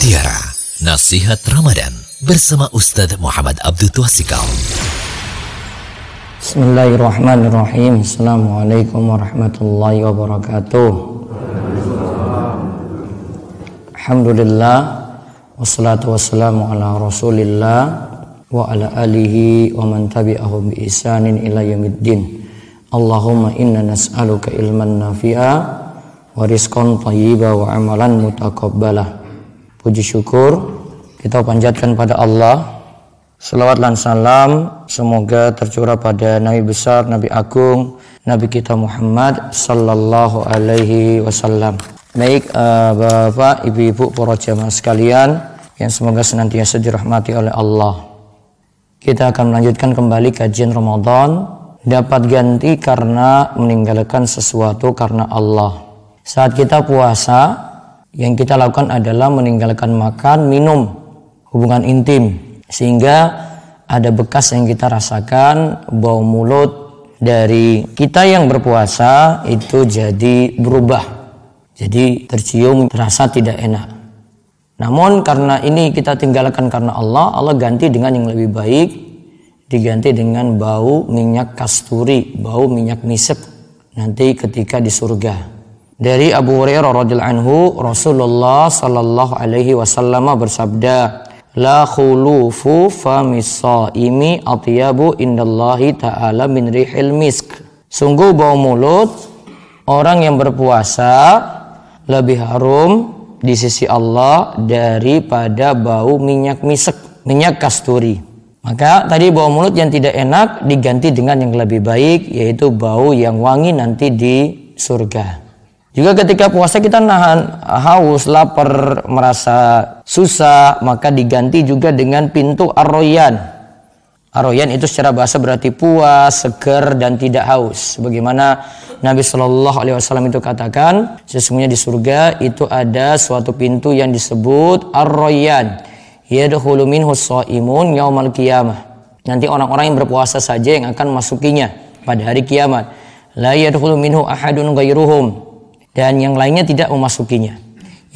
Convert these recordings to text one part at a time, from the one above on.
Mutiara Nasihat Ramadan bersama Ustadz Muhammad Abdul Twasikal. Bismillahirrahmanirrahim. Assalamualaikum warahmatullahi wabarakatuh. Alhamdulillah wassalatu wassalamu ala Rasulillah wa ala alihi wa man tabi'ahum bi ihsanin ila yaumiddin. Allahumma inna nas'aluka ilman nafi'a wa rizqan thayyiba wa amalan mutaqabbalah. Puji syukur kita panjatkan pada Allah. Selawat dan salam semoga tercurah pada Nabi besar, Nabi agung, Nabi kita Muhammad sallallahu alaihi wasallam. Baik uh, Bapak, Ibu-ibu, para jamaah sekalian yang semoga senantiasa dirahmati oleh Allah. Kita akan melanjutkan kembali kajian Ramadan dapat ganti karena meninggalkan sesuatu karena Allah. Saat kita puasa, yang kita lakukan adalah meninggalkan makan, minum, hubungan intim sehingga ada bekas yang kita rasakan bau mulut dari kita yang berpuasa itu jadi berubah. Jadi tercium terasa tidak enak. Namun karena ini kita tinggalkan karena Allah, Allah ganti dengan yang lebih baik, diganti dengan bau minyak kasturi, bau minyak misek nanti ketika di surga. Dari Abu Hurairah radhiyallahu anhu, Rasulullah sallallahu alaihi wasallam bersabda, "La khulufu famis shaimi atyabu indallahi ta'ala min rihil misk." Sungguh bau mulut orang yang berpuasa lebih harum di sisi Allah daripada bau minyak misek, minyak kasturi. Maka tadi bau mulut yang tidak enak diganti dengan yang lebih baik yaitu bau yang wangi nanti di surga. Juga ketika puasa kita nahan haus, lapar, merasa susah, maka diganti juga dengan pintu arroyan. Arroyan itu secara bahasa berarti puas, seger dan tidak haus. Bagaimana Nabi Shallallahu Alaihi Wasallam itu katakan, sesungguhnya di surga itu ada suatu pintu yang disebut arroyan. Yadkhulu minhu imun yaumal qiyamah. Nanti orang-orang yang berpuasa saja yang akan masukinya pada hari kiamat. La yadkhulu minhu ahadun ghairuhum dan yang lainnya tidak memasukinya.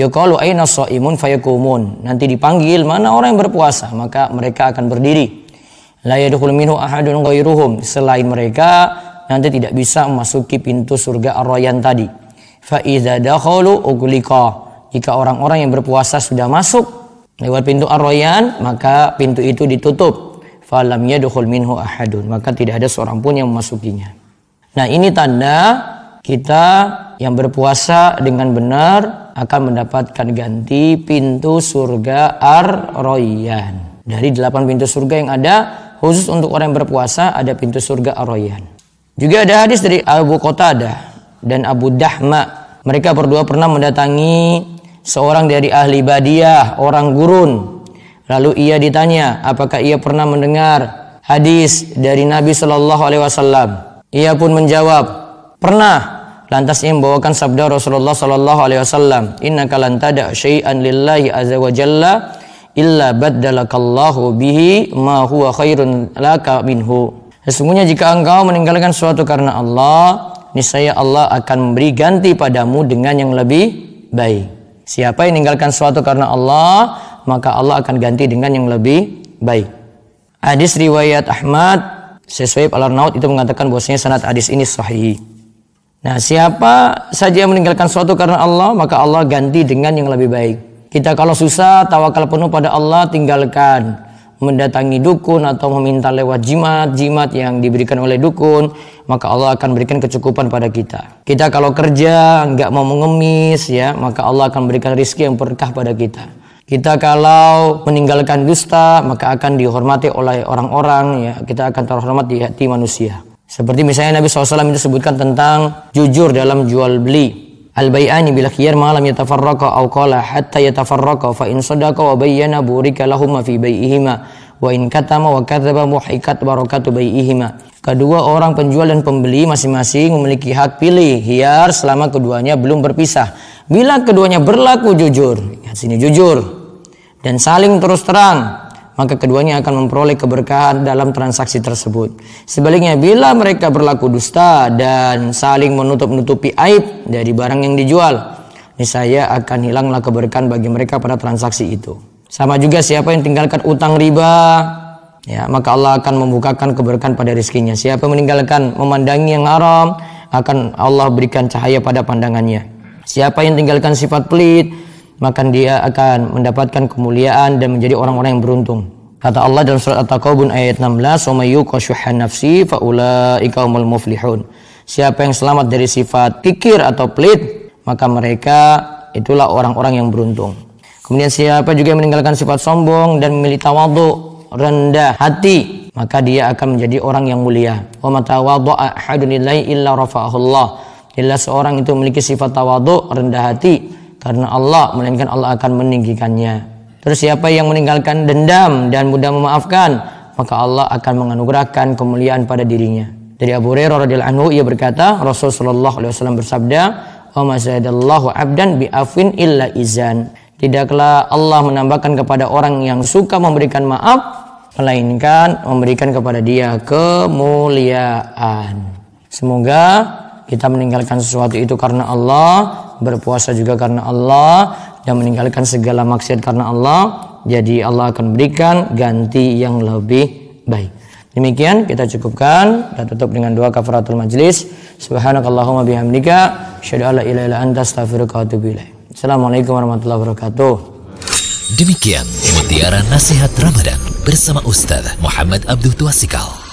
Yuqalu aina shaimun fayakumun. Nanti dipanggil mana orang yang berpuasa, maka mereka akan berdiri. La yadkhulu minhu ahadun ghairuhum. Selain mereka nanti tidak bisa memasuki pintu surga Ar-Rayyan tadi. Fa idza dakhalu ughliqa. Jika orang-orang yang berpuasa sudah masuk lewat pintu Ar-Rayyan, maka pintu itu ditutup. Falam yadkhul minhu ahadun. Maka tidak ada seorang pun yang memasukinya. Nah, ini tanda kita yang berpuasa dengan benar akan mendapatkan ganti pintu surga Ar-Royan. Dari delapan pintu surga yang ada, khusus untuk orang yang berpuasa ada pintu surga Ar-Royan. Juga ada hadis dari Abu Qatadah dan Abu Dahma. Mereka berdua pernah mendatangi seorang dari ahli badiah, orang gurun. Lalu ia ditanya, apakah ia pernah mendengar hadis dari Nabi Shallallahu Alaihi Wasallam? Ia pun menjawab, Pernah lantas ia membawakan sabda Rasulullah sallallahu alaihi wasallam, "Innaka lan tada' syai'an lillahi azza wa jalla illa baddalakallahu bihi ma huwa khairun laka minhu." Sesungguhnya jika engkau meninggalkan suatu karena Allah, niscaya Allah akan memberi ganti padamu dengan yang lebih baik. Siapa yang meninggalkan suatu karena Allah, maka Allah akan ganti dengan yang lebih baik. Hadis riwayat Ahmad sesuai Al-Arnaud itu mengatakan bahwasanya sanad hadis ini sahih. Nah, siapa saja yang meninggalkan suatu karena Allah, maka Allah ganti dengan yang lebih baik. Kita kalau susah, tawakal penuh pada Allah, tinggalkan mendatangi dukun atau meminta lewat jimat-jimat yang diberikan oleh dukun, maka Allah akan berikan kecukupan pada kita. Kita kalau kerja nggak mau mengemis ya, maka Allah akan berikan rizki yang berkah pada kita. Kita kalau meninggalkan dusta, maka akan dihormati oleh orang-orang ya, kita akan terhormat di hati manusia. Seperti misalnya Nabi SAW itu sebutkan tentang jujur dalam jual beli. Al-bay'ani bila khiyar malam yatafarraqa aw qala hatta yatafarraqa fa in sadaqa wa bayyana burika lahum fi bai'ihima wa in katama wa kadzaba muhikat barakatu bai'ihima. Kedua orang penjual dan pembeli masing-masing memiliki hak pilih hiar selama keduanya belum berpisah. Bila keduanya berlaku jujur, ya sini jujur dan saling terus terang, maka keduanya akan memperoleh keberkahan dalam transaksi tersebut. Sebaliknya, bila mereka berlaku dusta dan saling menutup-nutupi aib dari barang yang dijual, niscaya akan hilanglah keberkahan bagi mereka pada transaksi itu. Sama juga siapa yang tinggalkan utang riba, ya maka Allah akan membukakan keberkahan pada rezekinya. Siapa yang meninggalkan memandangi yang haram, akan Allah berikan cahaya pada pandangannya. Siapa yang tinggalkan sifat pelit, maka dia akan mendapatkan kemuliaan dan menjadi orang-orang yang beruntung. Kata Allah dalam surat At-Taqabun ayat 16, "Wa nafsi fa ulaika muflihun." Siapa yang selamat dari sifat kikir atau pelit, maka mereka itulah orang-orang yang beruntung. Kemudian siapa juga yang meninggalkan sifat sombong dan memilih tawadhu, rendah hati, maka dia akan menjadi orang yang mulia. Wa matawadha'a ahadun illa rafa'ahullah. Bila seorang itu memiliki sifat tawadhu, rendah hati karena Allah, melainkan Allah akan meninggikannya. Terus siapa yang meninggalkan dendam dan mudah memaafkan, maka Allah akan menganugerahkan kemuliaan pada dirinya. Dari Abu Hurairah radhiyallahu anhu ia berkata, Rasulullah sallallahu alaihi wasallam bersabda, "Wa mazadallahu 'abdan bi afwin illa izan." Tidaklah Allah menambahkan kepada orang yang suka memberikan maaf melainkan memberikan kepada dia kemuliaan. Semoga kita meninggalkan sesuatu itu karena Allah, berpuasa juga karena Allah, dan meninggalkan segala maksiat karena Allah, jadi Allah akan berikan ganti yang lebih baik. Demikian kita cukupkan dan tutup dengan doa kafaratul majlis. Subhanakallahumma bihamdika asyhadu an la ilaha illa anta astaghfiruka. Assalamualaikum warahmatullahi wabarakatuh. Demikian mutiara nasihat Ramadan bersama Ustaz Muhammad Abdul Tuasikal.